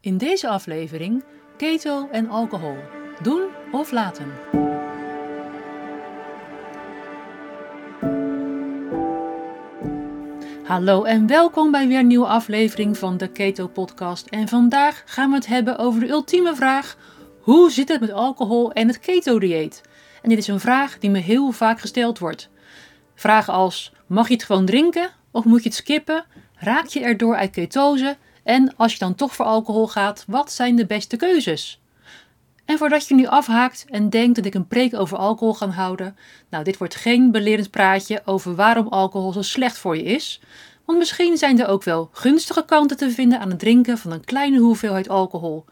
In deze aflevering keto en alcohol. Doen of laten. Hallo en welkom bij weer een nieuwe aflevering van de Keto Podcast. En vandaag gaan we het hebben over de ultieme vraag: hoe zit het met alcohol en het keto-dieet? En dit is een vraag die me heel vaak gesteld wordt. Vragen als: mag je het gewoon drinken of moet je het skippen? Raak je erdoor uit ketose? En als je dan toch voor alcohol gaat, wat zijn de beste keuzes? En voordat je nu afhaakt en denkt dat ik een preek over alcohol ga houden, nou, dit wordt geen belerend praatje over waarom alcohol zo slecht voor je is. Want misschien zijn er ook wel gunstige kanten te vinden aan het drinken van een kleine hoeveelheid alcohol.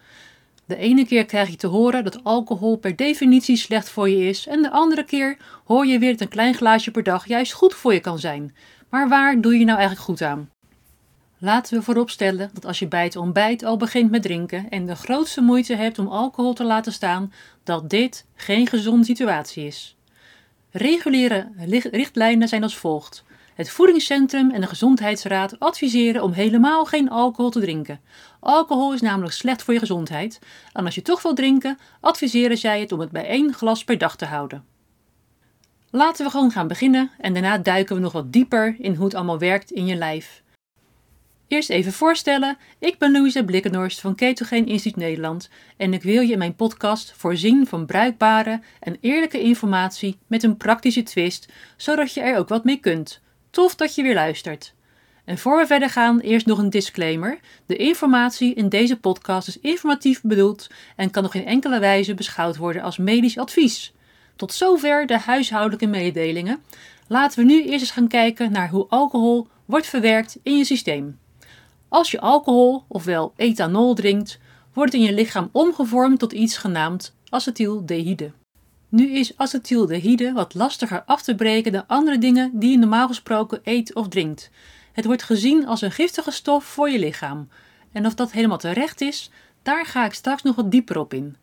De ene keer krijg je te horen dat alcohol per definitie slecht voor je is, en de andere keer hoor je weer dat een klein glaasje per dag juist goed voor je kan zijn. Maar waar doe je nou eigenlijk goed aan? Laten we vooropstellen dat als je bij het ontbijt al begint met drinken en de grootste moeite hebt om alcohol te laten staan, dat dit geen gezonde situatie is. Reguliere richtlijnen zijn als volgt. Het Voedingscentrum en de Gezondheidsraad adviseren om helemaal geen alcohol te drinken. Alcohol is namelijk slecht voor je gezondheid. En als je toch wil drinken, adviseren zij het om het bij één glas per dag te houden. Laten we gewoon gaan beginnen en daarna duiken we nog wat dieper in hoe het allemaal werkt in je lijf. Eerst even voorstellen, ik ben Louise Blikkenhorst van Ketogeen Instituut Nederland en ik wil je in mijn podcast voorzien van bruikbare en eerlijke informatie met een praktische twist, zodat je er ook wat mee kunt. Tof dat je weer luistert. En voor we verder gaan, eerst nog een disclaimer. De informatie in deze podcast is informatief bedoeld en kan nog in enkele wijze beschouwd worden als medisch advies. Tot zover de huishoudelijke mededelingen. Laten we nu eerst eens gaan kijken naar hoe alcohol wordt verwerkt in je systeem. Als je alcohol, ofwel ethanol, drinkt, wordt het in je lichaam omgevormd tot iets genaamd acetyldehyde. Nu is acetyldehyde wat lastiger af te breken dan andere dingen die je normaal gesproken eet of drinkt. Het wordt gezien als een giftige stof voor je lichaam. En of dat helemaal terecht is, daar ga ik straks nog wat dieper op in.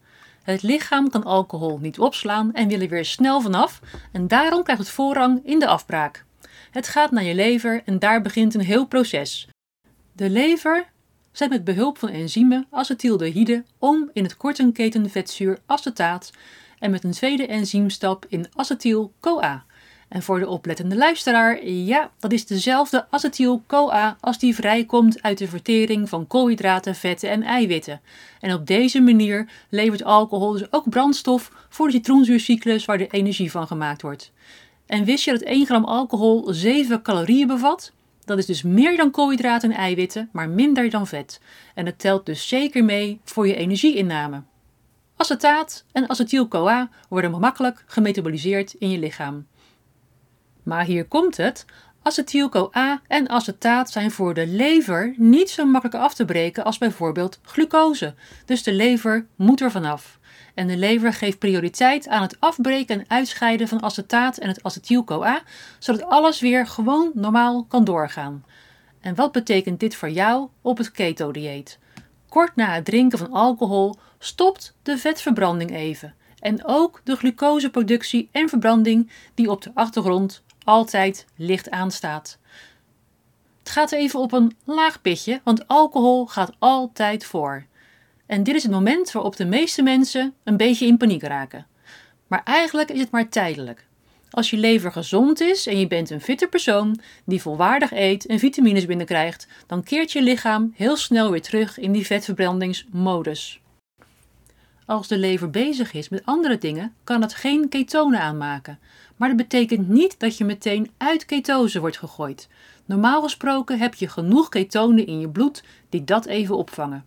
Het lichaam kan alcohol niet opslaan en wil er weer snel vanaf en daarom krijgt het voorrang in de afbraak. Het gaat naar je lever en daar begint een heel proces. De lever zet met behulp van enzymen acetyldehyde om in het kortenketen acetaat en met een tweede enzymstap in acetyl-CoA. En voor de oplettende luisteraar, ja, dat is dezelfde acetyl-CoA als die vrijkomt uit de vertering van koolhydraten, vetten en eiwitten. En op deze manier levert alcohol dus ook brandstof voor de citroenzuurcyclus waar de energie van gemaakt wordt. En wist je dat 1 gram alcohol 7 calorieën bevat? Dat is dus meer dan koolhydraten en eiwitten, maar minder dan vet. En het telt dus zeker mee voor je energieinname. Acetaat en acetyl-CoA worden makkelijk gemetaboliseerd in je lichaam. Maar hier komt het: acetyl-CoA en acetaat zijn voor de lever niet zo makkelijk af te breken als bijvoorbeeld glucose. Dus de lever moet er vanaf. En de lever geeft prioriteit aan het afbreken en uitscheiden van acetaat en het acetyl-CoA, zodat alles weer gewoon normaal kan doorgaan. En wat betekent dit voor jou op het keto-dieet? Kort na het drinken van alcohol stopt de vetverbranding even. En ook de glucoseproductie en verbranding die op de achtergrond altijd licht aanstaat. Het gaat even op een laag pitje, want alcohol gaat altijd voor. En dit is het moment waarop de meeste mensen een beetje in paniek raken. Maar eigenlijk is het maar tijdelijk. Als je lever gezond is en je bent een fitte persoon die volwaardig eet en vitamines binnenkrijgt, dan keert je lichaam heel snel weer terug in die vetverbrandingsmodus. Als de lever bezig is met andere dingen, kan het geen ketonen aanmaken. Maar dat betekent niet dat je meteen uit ketose wordt gegooid. Normaal gesproken heb je genoeg ketonen in je bloed die dat even opvangen.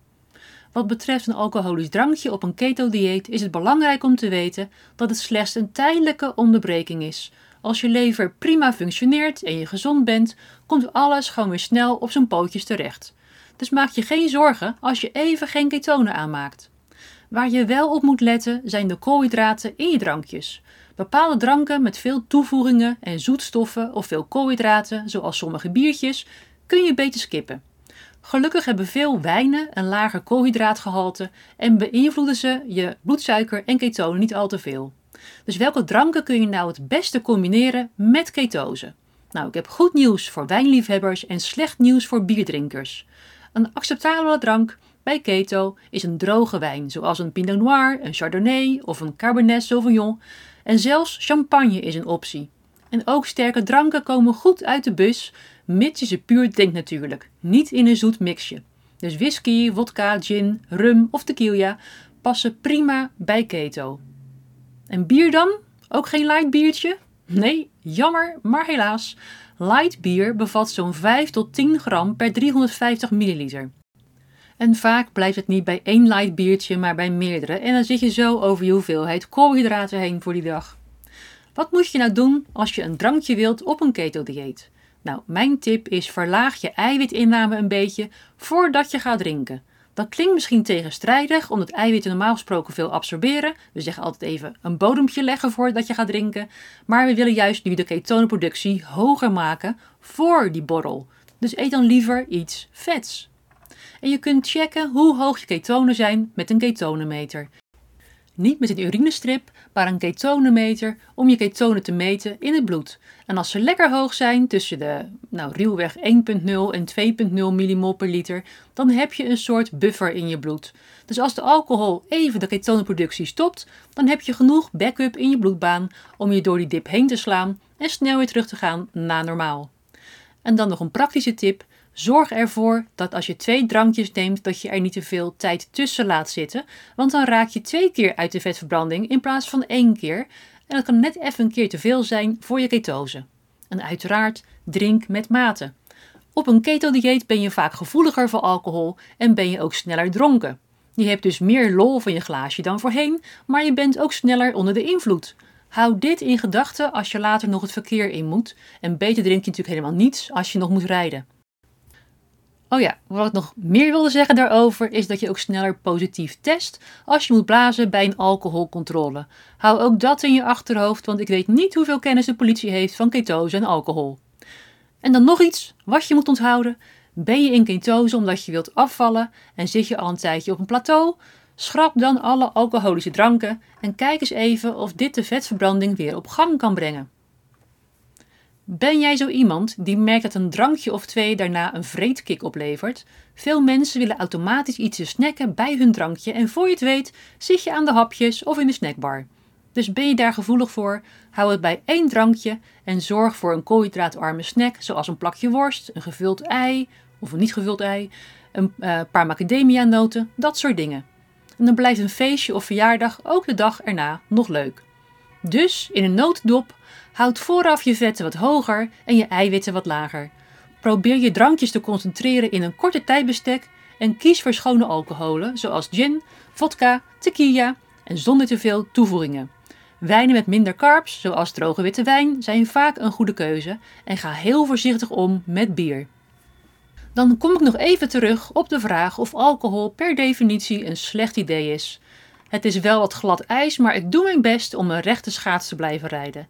Wat betreft een alcoholisch drankje op een keto-dieet is het belangrijk om te weten dat het slechts een tijdelijke onderbreking is. Als je lever prima functioneert en je gezond bent, komt alles gewoon weer snel op zijn pootjes terecht. Dus maak je geen zorgen als je even geen ketonen aanmaakt. Waar je wel op moet letten zijn de koolhydraten in je drankjes. Bepaalde dranken met veel toevoegingen en zoetstoffen of veel koolhydraten, zoals sommige biertjes, kun je beter skippen. Gelukkig hebben veel wijnen een lager koolhydraatgehalte en beïnvloeden ze je bloedsuiker en ketonen niet al te veel. Dus welke dranken kun je nou het beste combineren met ketose? Nou, ik heb goed nieuws voor wijnliefhebbers en slecht nieuws voor bierdrinkers. Een acceptabele drank bij keto is een droge wijn, zoals een Pinot Noir, een Chardonnay of een Cabernet Sauvignon. En zelfs champagne is een optie. En ook sterke dranken komen goed uit de bus, mits je ze puur drinkt natuurlijk, niet in een zoet mixje. Dus whisky, vodka, gin, rum of tequila passen prima bij keto. En bier dan? Ook geen light biertje? Nee, jammer, maar helaas. Light bier bevat zo'n 5 tot 10 gram per 350 milliliter. En vaak blijft het niet bij één light biertje, maar bij meerdere. En dan zit je zo over je hoeveelheid koolhydraten heen voor die dag. Wat moet je nou doen als je een drankje wilt op een keto-dieet? Nou, mijn tip is verlaag je eiwitinname een beetje voordat je gaat drinken. Dat klinkt misschien tegenstrijdig, omdat eiwitten normaal gesproken veel absorberen. We zeggen altijd even een bodempje leggen voordat je gaat drinken. Maar we willen juist nu de ketonenproductie hoger maken voor die borrel. Dus eet dan liever iets vets. En je kunt checken hoe hoog je ketonen zijn met een ketonenmeter. Niet met een urinestrip, maar een ketonemeter om je ketonen te meten in het bloed. En als ze lekker hoog zijn, tussen de nou, ruwweg 1.0 en 2.0 millimol per liter, dan heb je een soort buffer in je bloed. Dus als de alcohol even de ketonenproductie stopt, dan heb je genoeg backup in je bloedbaan om je door die dip heen te slaan en snel weer terug te gaan naar normaal. En dan nog een praktische tip. Zorg ervoor dat als je twee drankjes neemt, dat je er niet te veel tijd tussen laat zitten. Want dan raak je twee keer uit de vetverbranding in plaats van één keer. En dat kan net even een keer te veel zijn voor je ketose. En uiteraard, drink met mate. Op een keto-dieet ben je vaak gevoeliger voor alcohol en ben je ook sneller dronken. Je hebt dus meer lol van je glaasje dan voorheen, maar je bent ook sneller onder de invloed. Hou dit in gedachten als je later nog het verkeer in moet. En beter drink je natuurlijk helemaal niets als je nog moet rijden. Oh ja, wat ik nog meer wilde zeggen daarover is dat je ook sneller positief test als je moet blazen bij een alcoholcontrole. Hou ook dat in je achterhoofd, want ik weet niet hoeveel kennis de politie heeft van ketose en alcohol. En dan nog iets wat je moet onthouden. Ben je in ketose omdat je wilt afvallen en zit je al een tijdje op een plateau? Schrap dan alle alcoholische dranken en kijk eens even of dit de vetverbranding weer op gang kan brengen. Ben jij zo iemand die merkt dat een drankje of twee daarna een vreedkick oplevert? Veel mensen willen automatisch iets te snacken bij hun drankje en voor je het weet zit je aan de hapjes of in de snackbar. Dus ben je daar gevoelig voor, hou het bij één drankje en zorg voor een koolhydraatarme snack zoals een plakje worst, een gevuld ei of een niet gevuld ei, een uh, paar macadamia noten, dat soort dingen. En dan blijft een feestje of verjaardag ook de dag erna nog leuk. Dus in een nooddop houd vooraf je vetten wat hoger en je eiwitten wat lager. Probeer je drankjes te concentreren in een korte tijdbestek en kies voor schone alcoholen zoals gin, vodka, tequila en zonder te veel toevoegingen. Wijnen met minder carbs, zoals droge witte wijn, zijn vaak een goede keuze en ga heel voorzichtig om met bier. Dan kom ik nog even terug op de vraag of alcohol per definitie een slecht idee is. Het is wel wat glad ijs, maar ik doe mijn best om een rechte schaats te blijven rijden.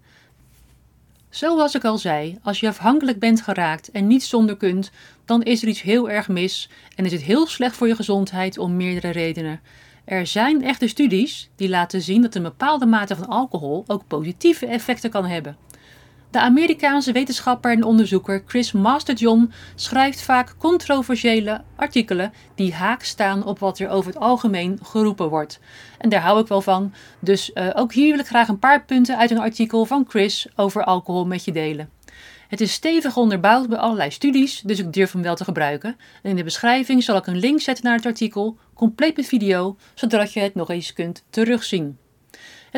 Zoals ik al zei, als je afhankelijk bent geraakt en niet zonder kunt, dan is er iets heel erg mis en is het heel slecht voor je gezondheid om meerdere redenen. Er zijn echte studies die laten zien dat een bepaalde mate van alcohol ook positieve effecten kan hebben. De Amerikaanse wetenschapper en onderzoeker Chris Masterjohn schrijft vaak controversiële artikelen die haak staan op wat er over het algemeen geroepen wordt. En daar hou ik wel van. Dus uh, ook hier wil ik graag een paar punten uit een artikel van Chris over alcohol met je delen. Het is stevig onderbouwd bij allerlei studies, dus ik durf hem wel te gebruiken. En in de beschrijving zal ik een link zetten naar het artikel, compleet met video, zodat je het nog eens kunt terugzien.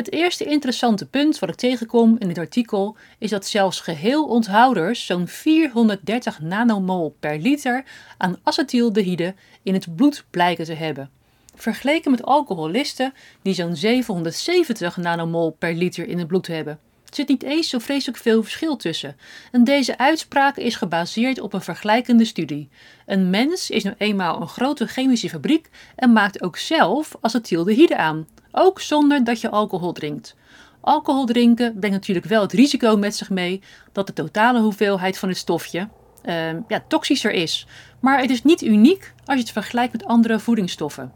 Het eerste interessante punt wat ik tegenkom in dit artikel is dat zelfs geheel onthouders zo'n 430 nanomol per liter aan acetyldehyde in het bloed blijken te hebben. Vergeleken met alcoholisten die zo'n 770 nanomol per liter in het bloed hebben. Er zit niet eens zo vreselijk veel verschil tussen. En deze uitspraak is gebaseerd op een vergelijkende studie. Een mens is nu eenmaal een grote chemische fabriek en maakt ook zelf acetyldehyde aan. Ook zonder dat je alcohol drinkt. Alcohol drinken brengt natuurlijk wel het risico met zich mee dat de totale hoeveelheid van het stofje uh, ja, toxischer is. Maar het is niet uniek als je het vergelijkt met andere voedingsstoffen.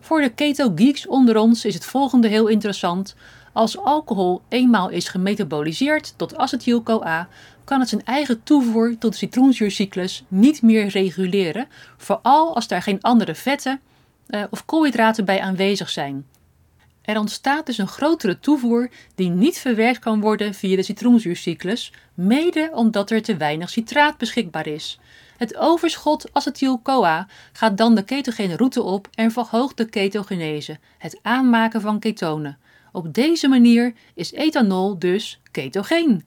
Voor de keto geeks onder ons is het volgende heel interessant. Als alcohol eenmaal is gemetaboliseerd tot acetyl-CoA, kan het zijn eigen toevoer tot de citroenzuurcyclus niet meer reguleren, vooral als daar geen andere vetten uh, of koolhydraten bij aanwezig zijn. Er ontstaat dus een grotere toevoer die niet verwerkt kan worden via de citroenzuurcyclus, mede omdat er te weinig citraat beschikbaar is. Het overschot acetyl-CoA gaat dan de ketogene route op en verhoogt de ketogenese, het aanmaken van ketonen. Op deze manier is ethanol dus ketogeen.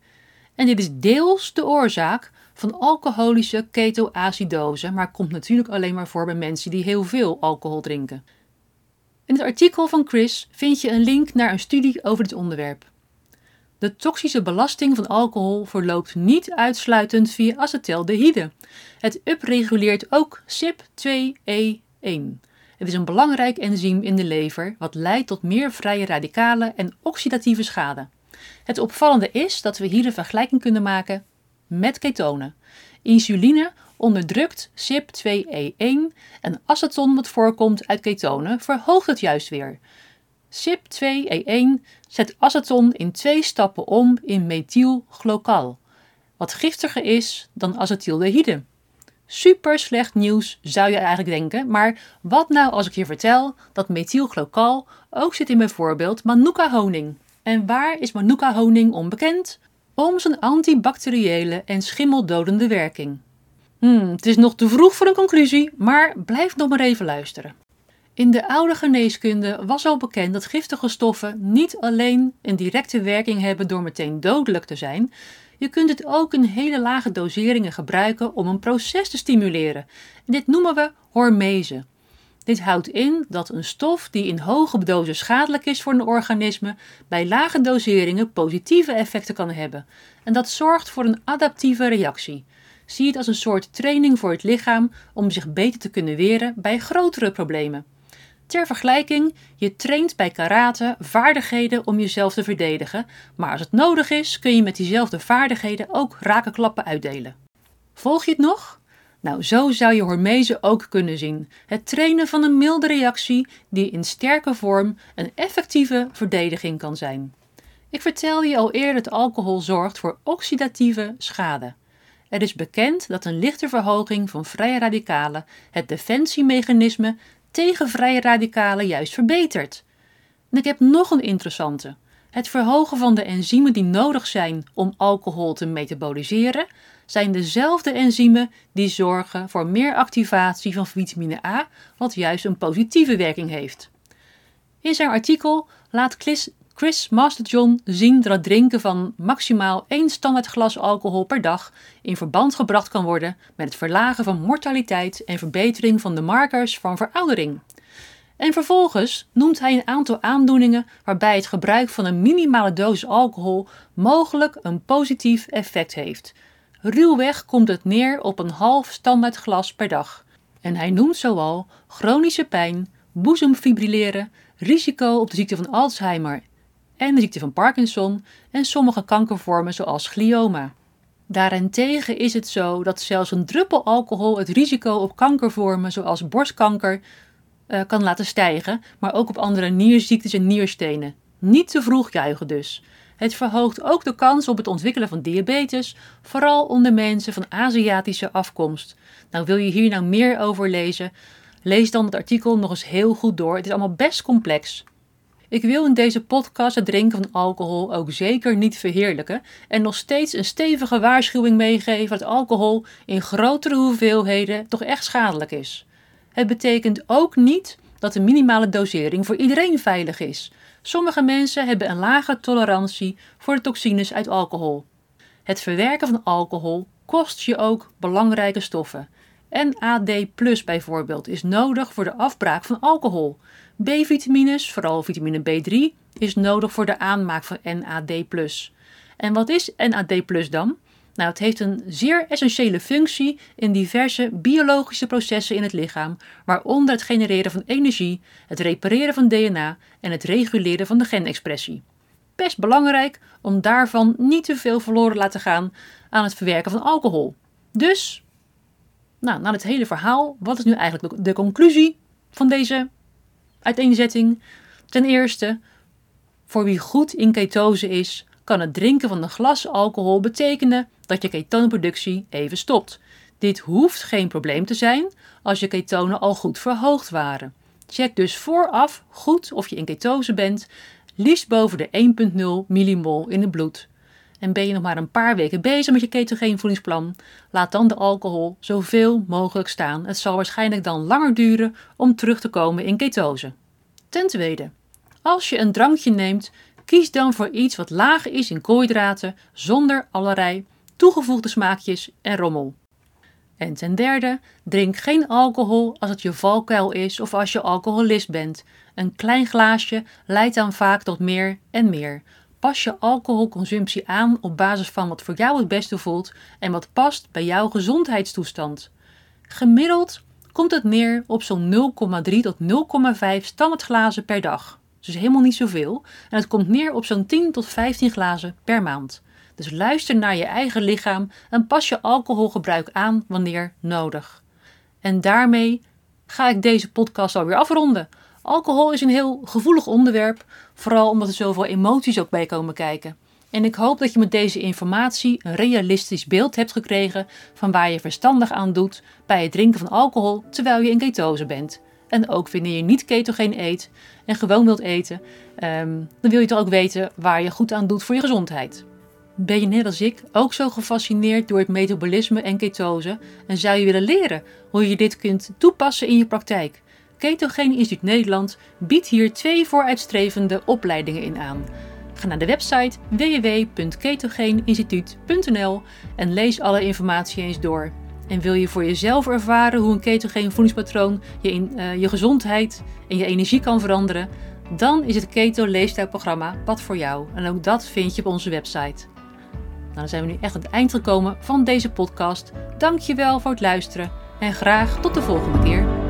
En dit is deels de oorzaak van alcoholische ketoacidose, maar komt natuurlijk alleen maar voor bij mensen die heel veel alcohol drinken. In het artikel van Chris vind je een link naar een studie over dit onderwerp. De toxische belasting van alcohol verloopt niet uitsluitend via acetaldehyde. Het upreguleert ook CYP2E1. Het is een belangrijk enzym in de lever wat leidt tot meer vrije radicalen en oxidatieve schade. Het opvallende is dat we hier een vergelijking kunnen maken met ketonen. Insuline onderdrukt CYP2E1 en aceton dat voorkomt uit ketonen verhoogt het juist weer. CYP2E1 zet aceton in twee stappen om in methylglocal, wat giftiger is dan acetyldehyde. Super slecht nieuws zou je eigenlijk denken, maar wat nou als ik je vertel dat methylglocal ook zit in bijvoorbeeld manuka honing? En waar is manuka honing onbekend? Om zijn antibacteriële en schimmeldodende werking. Hmm, het is nog te vroeg voor een conclusie, maar blijf nog maar even luisteren. In de oude geneeskunde was al bekend dat giftige stoffen niet alleen een directe werking hebben door meteen dodelijk te zijn, je kunt het ook in hele lage doseringen gebruiken om een proces te stimuleren. dit noemen we hormese. Dit houdt in dat een stof die in hoge dosis schadelijk is voor een organisme, bij lage doseringen positieve effecten kan hebben. En dat zorgt voor een adaptieve reactie. Zie het als een soort training voor het lichaam om zich beter te kunnen weren bij grotere problemen. Ter vergelijking, je traint bij karate vaardigheden om jezelf te verdedigen, maar als het nodig is, kun je met diezelfde vaardigheden ook rakenklappen uitdelen. Volg je het nog? Nou, zo zou je hormese ook kunnen zien. Het trainen van een milde reactie die in sterke vorm een effectieve verdediging kan zijn. Ik vertelde je al eerder dat alcohol zorgt voor oxidatieve schade. Er is bekend dat een lichte verhoging van vrije radicalen het defensiemechanisme tegen vrije radicalen juist verbetert. En ik heb nog een interessante. Het verhogen van de enzymen die nodig zijn om alcohol te metaboliseren, zijn dezelfde enzymen die zorgen voor meer activatie van vitamine A, wat juist een positieve werking heeft. In zijn artikel laat Chris Masterjohn zien dat drinken van maximaal één standaard glas alcohol per dag in verband gebracht kan worden met het verlagen van mortaliteit en verbetering van de markers van veroudering. En vervolgens noemt hij een aantal aandoeningen waarbij het gebruik van een minimale dosis alcohol mogelijk een positief effect heeft. Ruwweg komt het neer op een half standaard glas per dag. En hij noemt zoal chronische pijn, boezemfibrilleren, risico op de ziekte van Alzheimer en de ziekte van Parkinson en sommige kankervormen zoals glioma. Daarentegen is het zo dat zelfs een druppel alcohol het risico op kankervormen zoals borstkanker uh, kan laten stijgen, maar ook op andere nierziektes en nierstenen. Niet te vroeg juichen dus. Het verhoogt ook de kans op het ontwikkelen van diabetes, vooral onder mensen van Aziatische afkomst. Nou, wil je hier nou meer over lezen? Lees dan het artikel nog eens heel goed door. Het is allemaal best complex. Ik wil in deze podcast het drinken van alcohol ook zeker niet verheerlijken en nog steeds een stevige waarschuwing meegeven dat alcohol in grotere hoeveelheden toch echt schadelijk is. Het betekent ook niet dat de minimale dosering voor iedereen veilig is. Sommige mensen hebben een lage tolerantie voor de toxines uit alcohol. Het verwerken van alcohol kost je ook belangrijke stoffen. NAD bijvoorbeeld is nodig voor de afbraak van alcohol. B-vitamines, vooral vitamine B3, is nodig voor de aanmaak van NAD+. En wat is NAD+ dan? Nou, het heeft een zeer essentiële functie in diverse biologische processen in het lichaam, waaronder het genereren van energie, het repareren van DNA en het reguleren van de genexpressie. Best belangrijk om daarvan niet te veel verloren te laten gaan aan het verwerken van alcohol. Dus, nou, na het hele verhaal, wat is nu eigenlijk de conclusie van deze uiteenzetting? Ten eerste, Voor wie goed in ketose is, kan het drinken van een glas alcohol betekenen dat je ketoneproductie even stopt. Dit hoeft geen probleem te zijn als je ketonen al goed verhoogd waren. Check dus vooraf goed of je in ketose bent, liefst boven de 1,0 millimol in het bloed. En ben je nog maar een paar weken bezig met je ketogeen voedingsplan, laat dan de alcohol zoveel mogelijk staan. Het zal waarschijnlijk dan langer duren om terug te komen in ketose. Ten tweede, als je een drankje neemt, kies dan voor iets wat lager is in koolhydraten, zonder allerlei toegevoegde smaakjes en rommel. En ten derde, drink geen alcohol als het je valkuil is of als je alcoholist bent. Een klein glaasje leidt dan vaak tot meer en meer. Pas je alcoholconsumptie aan op basis van wat voor jou het beste voelt en wat past bij jouw gezondheidstoestand. Gemiddeld komt het neer op zo'n 0,3 tot 0,5 standaardglazen per dag. Dus helemaal niet zoveel. En het komt neer op zo'n 10 tot 15 glazen per maand. Dus luister naar je eigen lichaam en pas je alcoholgebruik aan wanneer nodig. En daarmee ga ik deze podcast alweer afronden. Alcohol is een heel gevoelig onderwerp, vooral omdat er zoveel emoties ook bij komen kijken. En ik hoop dat je met deze informatie een realistisch beeld hebt gekregen van waar je verstandig aan doet bij het drinken van alcohol terwijl je in ketose bent. En ook wanneer je niet ketogeen eet en gewoon wilt eten, ehm, dan wil je toch ook weten waar je goed aan doet voor je gezondheid. Ben je net als ik ook zo gefascineerd door het metabolisme en ketose en zou je willen leren hoe je dit kunt toepassen in je praktijk? Ketogene Instituut Nederland biedt hier twee vooruitstrevende opleidingen in aan. Ga naar de website www.ketogeeninstituut.nl en lees alle informatie eens door. En wil je voor jezelf ervaren hoe een ketogeen voedingspatroon je, in, uh, je gezondheid en je energie kan veranderen? Dan is het Keto Leefstijlprogramma wat voor jou. En ook dat vind je op onze website. Nou, dan zijn we nu echt aan het eind gekomen van deze podcast. Dank je wel voor het luisteren en graag tot de volgende keer.